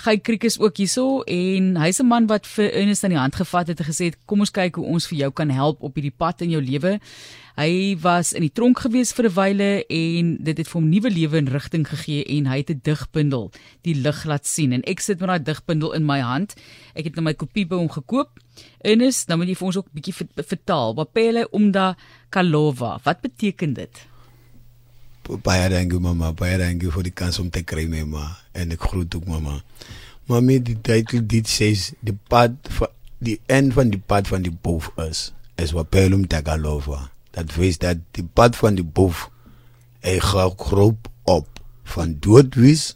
Gey Kriek is ook hierso en hy's 'n man wat vir Ernest aan die hand gevat het en gesê het kom ons kyk hoe ons vir jou kan help op hierdie pad in jou lewe. Hy was in die tronk gewees vir 'n wyle en dit het vir hom nuwe lewe en rigting gegee en hy het 'n digbundel die lig laat sien en ek sit met daai digbundel in my hand. Ek het nou my kopie by hom gekoop. Ernest, nou moet jy vir ons ook 'n bietjie vertaal. Bapele umda kalova. Wat beteken dit? Baie dankie mama, baie dankie vir die kans om te kry my ma en ek groet ook mama. Mami die titel dit sê die pad van die end van die pad van die boef is is wat Pelum Tagalova. Dat wys dat die pad van die boef hy groep op van doodwis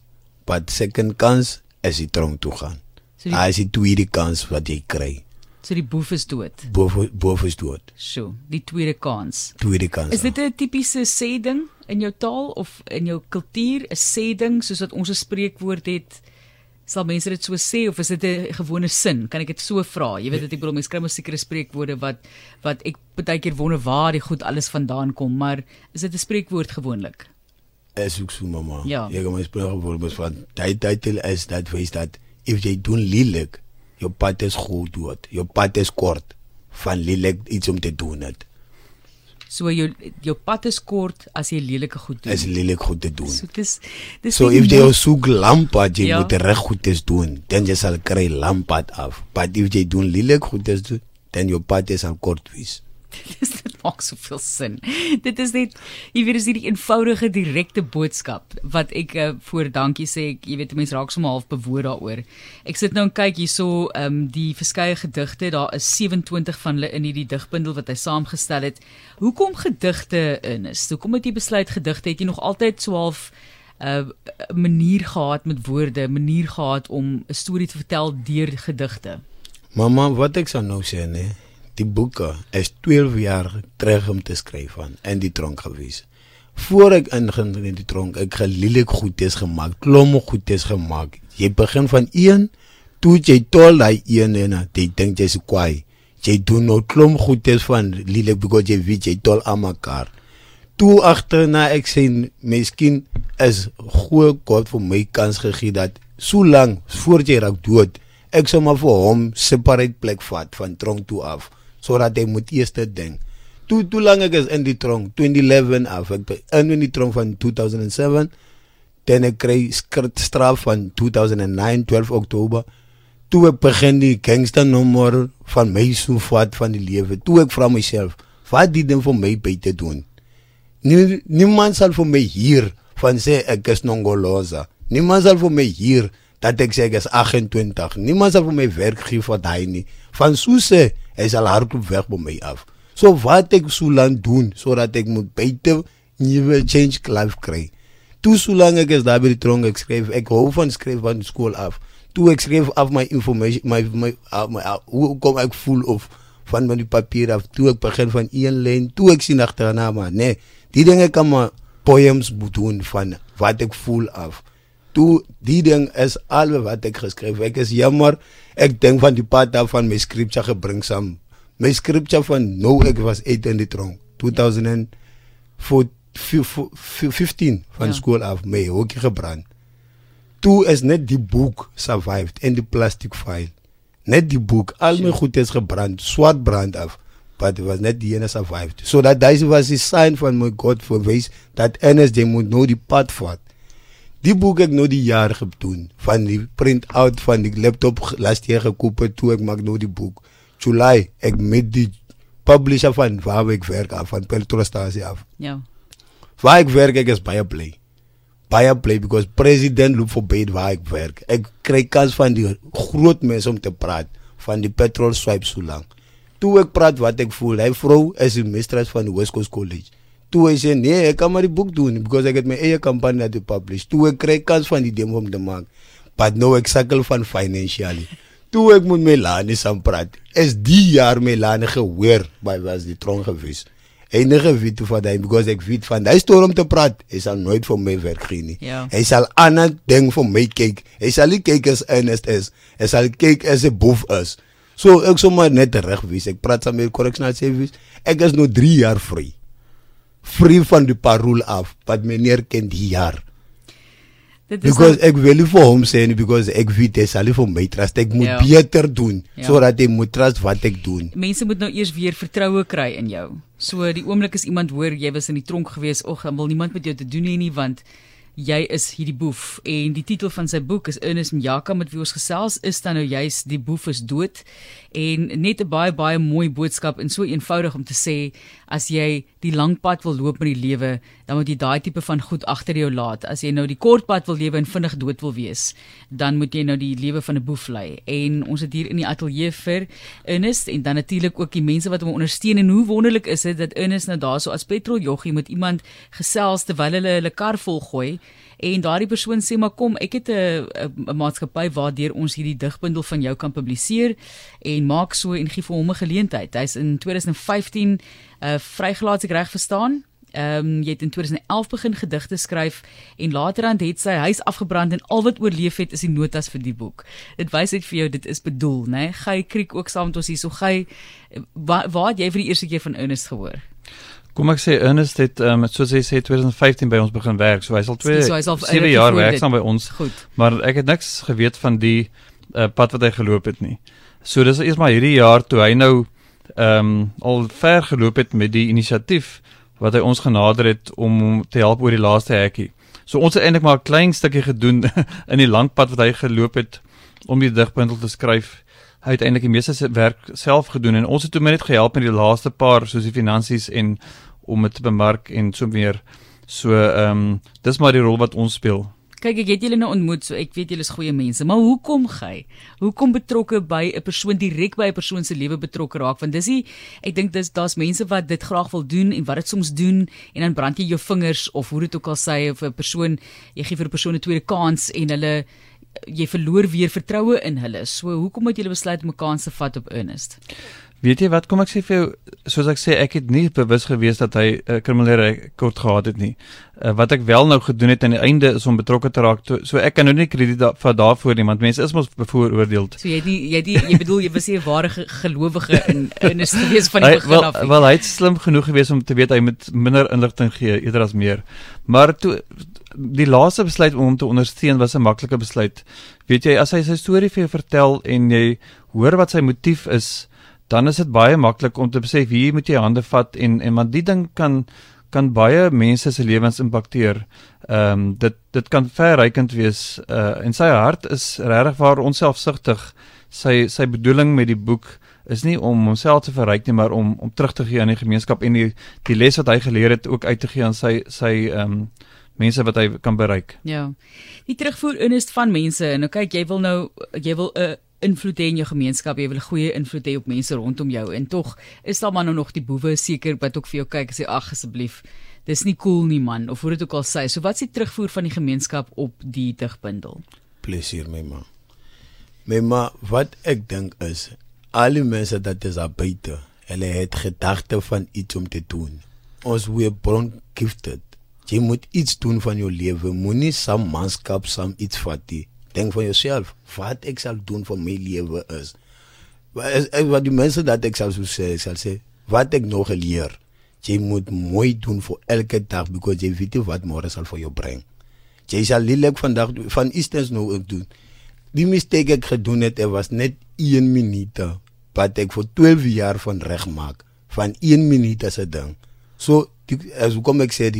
pad second kans as hy tronk toe gaan. So die, as hy tweede kans wat jy kry. So die boef is dood. Boef boef is dood. So, die tweede kans. Tweede kans. Is dit 'n tipiese sê ding? in jou taal of in jou kultuur 'n sê ding soos wat ons 'n spreekwoord het sal mense dit so sê of is dit 'n gewone sin kan ek dit so vra jy weet wat ek bedoel mense kry mos sekere spreekwoorde wat wat ek baie keer wonder waar die goed alles vandaan kom maar is dit 'n spreekwoord gewoonlik es ook so mamma ja ek kom spreekwoord mos van tyd titel is dat wys dat if jy doen lelik jou pad is goed dood jou pad is kort van lelik iets om te doen het So jou jou pad is kort as jy lelike goed doen. Is lelik goed te doen. So dis dis So if jy soek lampad jy ja. moet reg goed is doen, dan jy sal kry lampad af. But if jy doen lelik goed is doen, dan jou pad is al kort wees. dit maak soveel sin. Dit is net jy weet is hierdie eenvoudige direkte boodskap wat ek uh, voor dankie sê ek jy weet mense raak sommer half bewoord daaroor. Ek sit nou en kyk hierso ehm um, die verskeie gedigte, daar is 27 van hulle in hierdie digbundel wat hy saamgestel het. Hoekom gedigte in is? Hoekom het jy besluit gedigte? Het jy nog altyd so half 'n uh, manier gehad met woorde, manier gehad om 'n storie te vertel deur gedigte? Mamma, wat ek sou nou sê, nee die boeke is 12 jaar terug om te skryf van in die tronk gewees. Voor ek ingaan in die tronk, ek gelielik goedes gemaak, klomme goedes gemaak. Jy begin van 1 toe jy tol daai 1 en jy dink jy's kwaai. Jy doen nou klom goedes van lielik because jy weet jy tol almekaar. Toe agterna ek sê miskien is goeie God vir my kans gegee dat so lank voor jy raak dood ek sou maar vir hom separate plek vat van tronk toe af sodat hy moet eers dit ding. Toe toe lank ek is in die tronk 2011 af ek in in die tronk van 2007 dan ek kry straf van 2009 12 Oktober. Toe ek begin die gangster nommer van my so vat van die lewe. Toe ek vra myself wat die ding vir my by te doen? Nie niemand sal vir my hier van sê ek is nongolosa niemand sal vir my hier dat ek sê ek is 28 niemand sal vir my werk gee vir daai nie. Van so sê hy sal hardloop weg by my af. So wat ek so lank doen sodat ek moet buite nuwe change life kry. Toe so lank ek is daar by die tronk ek skryf, ek hou van skryf van skool af. Toe ek skryf af my information my my, uh, my uh, hoe kom ek voel of van my papier af toe ek begin van een lyn toe ek sien agterna maar nee die dinge kan maar poems doen van wat ek voel af toe die ding is al wat ek geskryf ek is jammer ek dink van die pad af van my scripture gebring saam my scripture van nou ek was 8 in die tronk 2015 van ja. skool af my hoekie gebrand. Toe is net die boek survived in die plastic file. Net die boek al my goed is gebrand swart brand af but it was net die ene survived. So that daai was die sign van my god for ways that NSD moet nou die pad vat Die boek ek nou die jaar gedoen van die print out van die laptop laas jaar gekoop het toe ek maak nou die boek. July ek met die publisher van waar ek werk af van Petrostasie af. Ja. Waar ek werk ek is baie bly. Baie bly because president loop for bed waar ek werk. Ek kry kans van die groot mense om te praat van die petrol swipe so lank. Toe ek praat wat ek voel, hy vrou is die mistress van die West Coast College toe hy sê nee, ek kan maar die boek doen because ek het my eie kampanje laat publish. Toe ek kry kans van die demo om te maak. But nou ek sukkel van financially. Toe ek moet my lande saam praat. Is die jaar my lande gehoor by was die tronk gewees. Enige weet hoe van hy because ek weet van hy stoor om te praat. Hy sal nooit vir my werk gee nie. Ja. Hy sal ander ding vir my kyk. Hy sal nie kyk as earnest is. Hy sal kyk as 'n boef is. So ek sommer net reg wees. Ek praat saam met correctional service. Ek is nou 3 jaar vry free van die parol af wat meneer ken die jaar. Because ek wil nie vir hom sê nie because ek weet hy sal nie vir my trust. Ek moet Ja. beter doen Ja. sodat hy moet trust wat ek doen. mense moet nou eers weer vertroue kry in jou. So die oomblik as iemand hoor jy was in die tronk gewees, dan wil niemand met jou te doen hê nie want jy is hierdie boef. En die titel van sy boek is Ernest Njaka met wie ons gesels is dan nou juis die boef is dood. En net 'n baie baie mooi boodskap en so eenvoudig om te sê as jy die lang pad wil loop met die lewe dan moet jy daai tipe van goed agter jou laat. As jy nou die kort pad wil lewe en vinnig dood wil wees dan moet jy nou die lewe van 'n boef lei. En ons het hier in die ateljee vir Ernest en dan natuurlik ook die mense wat hom ondersteun. En hoe wonderlik is dit dat Ernest nou daarso as petroljoggie met iemand gesels terwyl hulle hulle kar volgooi en daardie persoon sê maar kom ek het 'n maatskappy waardeur ons hierdie digbundel van jou kan publiseer en maak so en gee vir hom 'n geleentheid. Hy's in 2015 uh vrygelaat as ek reg verstaan. Ehm um, jy het in 2011 begin gedigte skryf en laterand het sy huis afgebrand en al wat oorleef het is die notas vir die boek. Dit wys net vir jou dit is bedoel, né? Gey kriek ook saam met ons hierso. Gey waar waar het jy vir die eerste keer van Ernest gehoor? Kom ek sê Ernest het um, soos hy sê 2015 by ons begin werk. So hy's al 2 So hy's al 7 rukkie jaar werksaam by ons. Goed. Maar ek het niks geweet van die uh, pad wat hy geloop het nie. So dis eers maar hierdie jaar toe hy nou ehm um, al ver geloop het met die inisiatief wat hy ons genader het om hom te help oor die laaste hekkie. So ons het eintlik maar 'n klein stukkie gedoen in die lang pad wat hy geloop het om die digbundel te skryf. Hy het eintlik die meeste werk self gedoen en ons het toe net gehelp met die laaste paar soos die finansies en om dit te bemark en so meer. So ehm um, dis maar die rol wat ons speel. Kyk, ek het julle nou ontmoet, so ek weet julle is goeie mense, maar hoekom gij? Hoekom betrokke by 'n persoon direk by 'n persoon se lewe betrokke raak? Want dis nie ek dink dis daar's mense wat dit graag wil doen en wat dit soms doen en dan brand jy jou vingers of hoe dit ook al sê of 'n persoon jy gee vir 'n persoon 'n tweede kans en hulle jy verloor weer vertroue in hulle. So hoekom het julle besluit om 'n kans te vat op Ernest? Weet jy wat kom ek sê vir jou soos ek sê ek het nie bewus gewees dat hy 'n uh, kriminele rekord gehad het nie. Uh, wat ek wel nou gedoen het aan die einde is om betrokke te raak. To, so ek kan nou nie krediet da, vir daarvoor nie want mense is mos bevooroordeel. So jy het nie jy het nie, jy bedoel jy was nie 'n ware ge- gelowige in Ernest gewees van die Hy begin wel af. nie? wel hy het slim genoeg gewees om te weet hy moet minder inligting gee eerder as meer. Maar toe die laaste besluit om hom te ondersteun was 'n maklike besluit. Weet jy as hy sy storie vir jou vertel en jy hoor wat sy motief is, dan is dit baie maklik om te besef hier moet jy hande vat en en want die ding kan kan baie mense se lewens impakteer. Ehm um, dit dit kan verrykend wees uh en sy hart is regtig waar onselfsugtig. Sy sy bedoeling met die boek is nie om homself te verryk nie, maar om om terug te gee aan die gemeenskap en die die les wat hy geleer het ook uit te gee aan sy sy ehm um, mense wat hy kan bereik. Ja. Die terugvoer Ernest van mense en nou kyk jy wil nou jy wil 'n invloed hê in jou gemeenskap, jy wil 'n goeie invloed hê op mense rondom jou en tog is daar maar nou nog die boewe seker wat ook vir jou kyk en sê ag asseblief dis nie cool nie man of hoe dit ook al sê. So wat is die terugvoer van die gemeenskap op die digbundel? Plesier my ma. My ma, wat ek dink is al die mense dat is buite, hulle het gedagte van iets om te doen. Ons we born gifted. Jy moet iets doen van jou lewe. Moenie saam manskap saam iets vat nie. Dink van jouself, wat ek sal doen vir my lewe is. Wat is- is wat die mense dat ek sal so sê, ek sal sê, wat ek nog geleer. Jy moet mooi doen vir elke dag because jy weet nie wat môre sal vir jou bring. Jy sal lelik vandag doen- van instance nou ook doen. Die mistake ek gedoen het, het was net 1 minuut wat ek vir 12 jaar van reg maak van 1 minuut as 'n ding. So die, as kom ek sê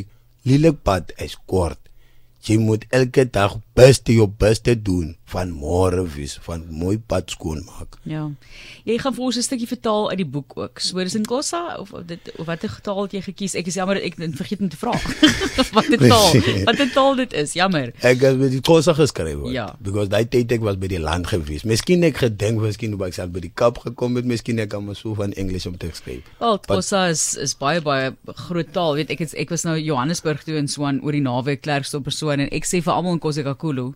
lelik pad is kort. Jy moet elke dag beste jou beste doen van môre wees, van mooi pad skoon maak. Ja. Jy gaan vir ons 'n stukkie vertaal uit die boek ook. So dis in Xhosa of, dit of watter taal het jy gekies? Ek is jammer ek het vergeet om te vra. watter taal? Watter taal dit is? Jammer. Ek het met die Xhosa geskryf word. Ja. Because daai tyd ek was by die land gewees. Miskien ek gedink miskien hoe ek self by die Kaap gekom het, miskien ek kan maar so van Engels om te skryf. Wel, Xhosa is is baie baie groot taal. Weet ek het, ek was nou Johannesburg toe in Swan oor die naweek Klerksdorp persoon en ek sê vir almal in KwaZulu-Natal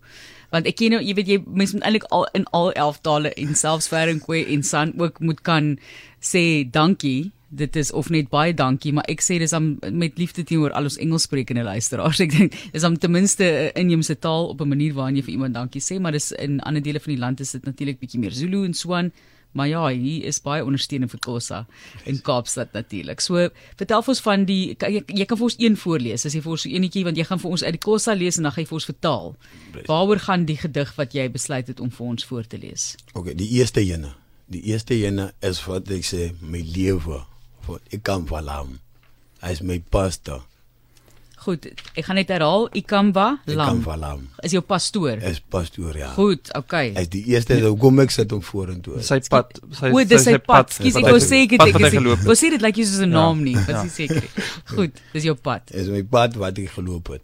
want ek ken nou jy weet jy mens moet eintlik al in al 11 tale en selfs Verenkwe en San ook moet kan sê dankie Dit is of net baie dankie, maar ek sê dis om met liefde teenoor al ons Engelssprekende luisteraars. Ek dink dis om ten minste inheemse taal op 'n manier waarin jy vir iemand dankie sê, maar dis in ander dele van die land is dit natuurlik bietjie meer Zulu en Swan. Maar ja, hier is baie ondersteuning vir Kossa in Kaapstad natuurlik. So vertel vir ons van die jy, jy kan vir ons een voorlees. As jy vir ons so enetjie want jy gaan vir ons uit die Kossa lees en dan gaan jy vir ons vertaal. Waaroor gaan die gedig wat jy besluit het om vir ons voor te lees? Okay, die eerste ene. Die eerste ene is wat ek sê my lewe voor ek kan valam. Hy is my pastor. Goed, ek gaan net herhaal. Ikamba Ek kan Lam is jou pastoor. Is pastoor ja. Goed, okay. Hy is die eerste hoe kom ek sit hom vorentoe. Sy pad, sy O, dis sy pad. Skus, ek wou sê ek het ek geloop wou sê dit lyk jy soos 'n Ja. naam nie, Ja. was nie seker nie. Goed, dis jou pad. is my pad wat ek geloop het.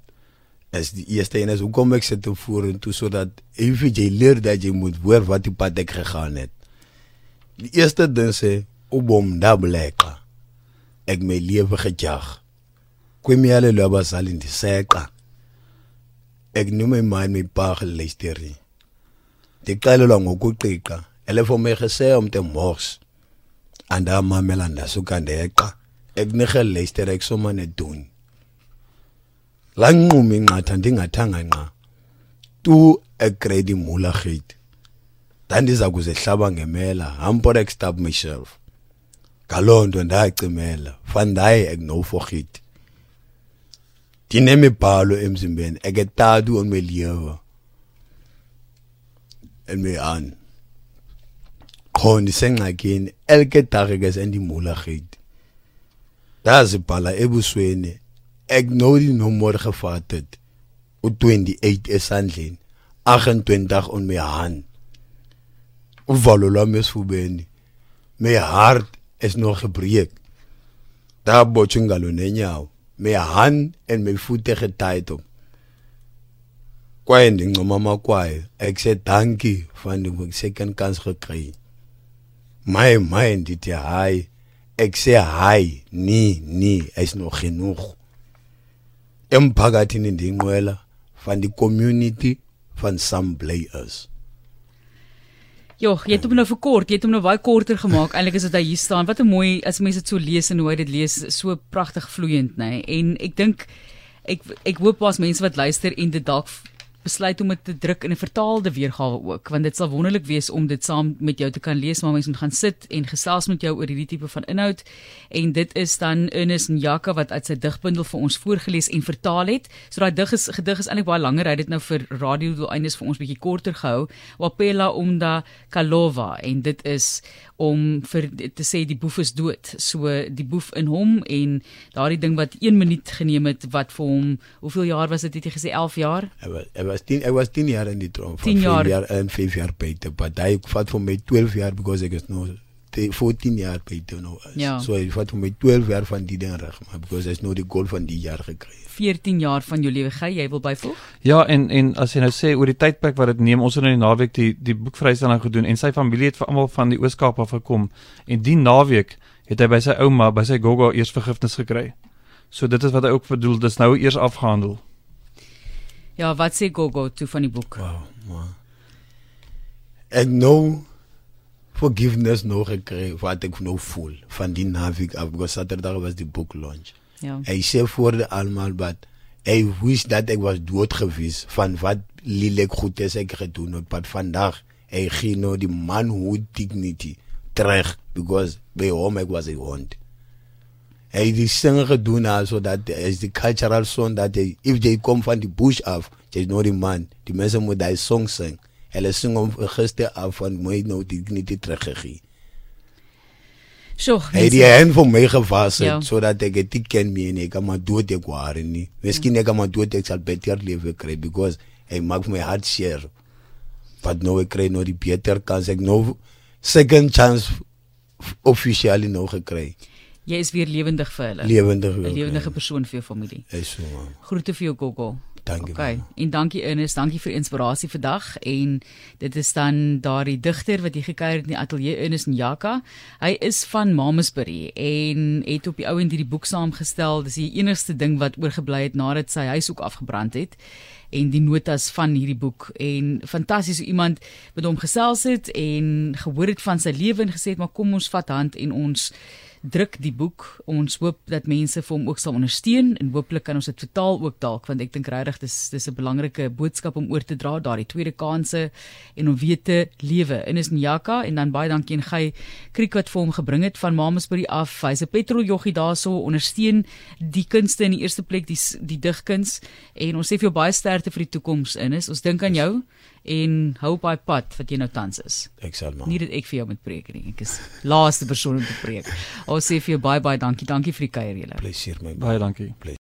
Is die eerste een is hoekom ek sit hom vorentoe sodat if jy leer dat jy moet hoor wat die pad ek gegaan het. Die eerste ding sê ubom dableka. Ek my lewe gejag. kwimiyalelo yabazali ndiseqa. Ekunuma imali miparhe leisteri ndixelelwa ngokuqiqa elefomerhiseyo mntu emhors andamamela ndasuka ndeqa. Ekunirhele leisteri ekusomane duni lanquma inqatha ndingathanga nqa tu egredi mulageit ndandiza kuzehlaba ngemela. Hamporex tab myself. Ngaloo nto ndacimela. Fandaye ekunoforhiti ndinemibhalo emzimbeni. Eketatu on my lewe en my aan qho ndisengxakini. Elke dage ke sendimula gate ndazibhala ebusweni. Ek nou die nommer gevat het o 28 esandleni. 28 on my hand. Uvalo lwami esifubeni my heart is nog gebreek. Dabotjwe ngalo nenyawo my hand and my foot getied op kwaye ndincoma amakwayo ek sê dankie van die second kans gekry my my ndithi hayi ek sê hayi nee nee is nog genoeg emphakathini ndinqwela van die community van some players Jo, jy het hom nou verkort. Jy het hom nou baie korter gemaak. Eintlik is dit hy hier staan. Wat 'n mooi as mense dit so lees en hoe hy dit lees, so pragtig vloeiend, nê. Nee? En ek dink ek ek hoop daar's mense wat luister en dit dalk besluit om dit te druk in 'n vertaalde weergawe ook, want dit sal wonderlik wees om dit saam met jou te kan lees, maar mense moet gaan sit en gesels met jou oor hierdie tipe van inhoud. En dit is dan Ernest Njaka wat uit sy digbundel vir ons voorgeles en vertaal het. So daai dig is gedig is eintlik baie langer. Hy het dit nou vir radio doeleindes vir ons bietjie korter gehou. Wapela Umda Kalova en dit is om vir te sê die boef is dood. So die boef in hom en daardie ding wat 1 minuut geneem het wat vir hom, hoeveel jaar was dit het jy gesê 11 jaar? Hy was hy was 10 hy was 10 jaar in die tronk 10 jaar. jaar en 5 jaar buite but hy vat vir my 12 jaar because ek is nou 14 jaar buite nou is. Ja. So hy vat vir my 12 jaar van die ding reg maar because hy's nou die goal van die jaar gekry. 14 jaar van jou lewe gey, jy wil byvoeg? Ja, en en as jy nou sê oor die tydperk wat dit neem, ons het nou die naweek die die boekvrystelling gedoen en sy familie het vir almal van die Oos-Kaap af gekom en die naweek het hy by sy ouma, by sy gogga eers vergifnis gekry. So dit is wat hy ook bedoel, dis nou eers afgehandel. Ja, wat sê Gogo toe van die boek? Wow, man. Ek nou forgiveness nog gekry wat ek nou voel van die naweek af because Saterdag was die book launch. Ja. Hy sê voor die almal wat hy wish dat ek was dood gewees van wat lelik goed is ek gedoen het maar vandag hy gee nou die manhood dignity terug because by hom ek was a hond hy het die sing gedoen also dat is die cultural song dat hy, if jy kom van die bush af jy's nou die man die mense moet daai song sing hulle sing hom gister af van my nou dignity teruggegee Sjoe, Hy het die hand vir my gewas Ja. ja. sodat ek dit nie ken meer nie. Ek kan maar dood ek waar nie. Miskien ek kan maar dood ek sal beter lewe kry because hy maak my hart seer. Wat nou ek kry nou die beter kans ek nou second chance officially nou gekry. jy is weer lewendig vir hulle. Lewendig. 'n Lewendige persoon vir jou familie. Is so man. Groete vir jou Gogo. Dankie. Okay. man. En dankie Ernest, dankie vir inspirasie vandag en dit is dan daardie digter wat hier gekuier het in die ateljee Ernest Njaka. Hy is van Mamasbury en het op die ou end hierdie boek saamgestel. Dis die enigste ding wat oorgebly het nadat sy huis ook afgebrand het en die notas van hierdie boek en fantasties hoe iemand met hom gesels het en gehoor het van sy lewe en gesê het maar kom ons vat hand en ons druk die boek. Ons hoop dat mense vir hom ook sal ondersteun en hooplik kan ons dit vertaal ook dalk want ek dink regtig dis dis 'n belangrike boodskap om oor te dra daardie tweede kanse en om weer te lewe. En is Njaka en dan baie dankie aan Gey Kriek wat vir hom gebring het van Mamasbury af. Hy's 'n petroljoggie daarso, ondersteun die kunste in die eerste plek die die digkuns en ons sê vir jou baie sterkte vir die toekoms in is. Ons dink aan jou en hou op daai pad wat jy nou tans is. Ek sal maar. Nie dat ek vir jou moet preek nie. Ek is laaste persoon om te preek. Ons sê vir jou baie baie dankie. Dankie vir die kuier julle. Plesier my. Baie dankie. Plesier.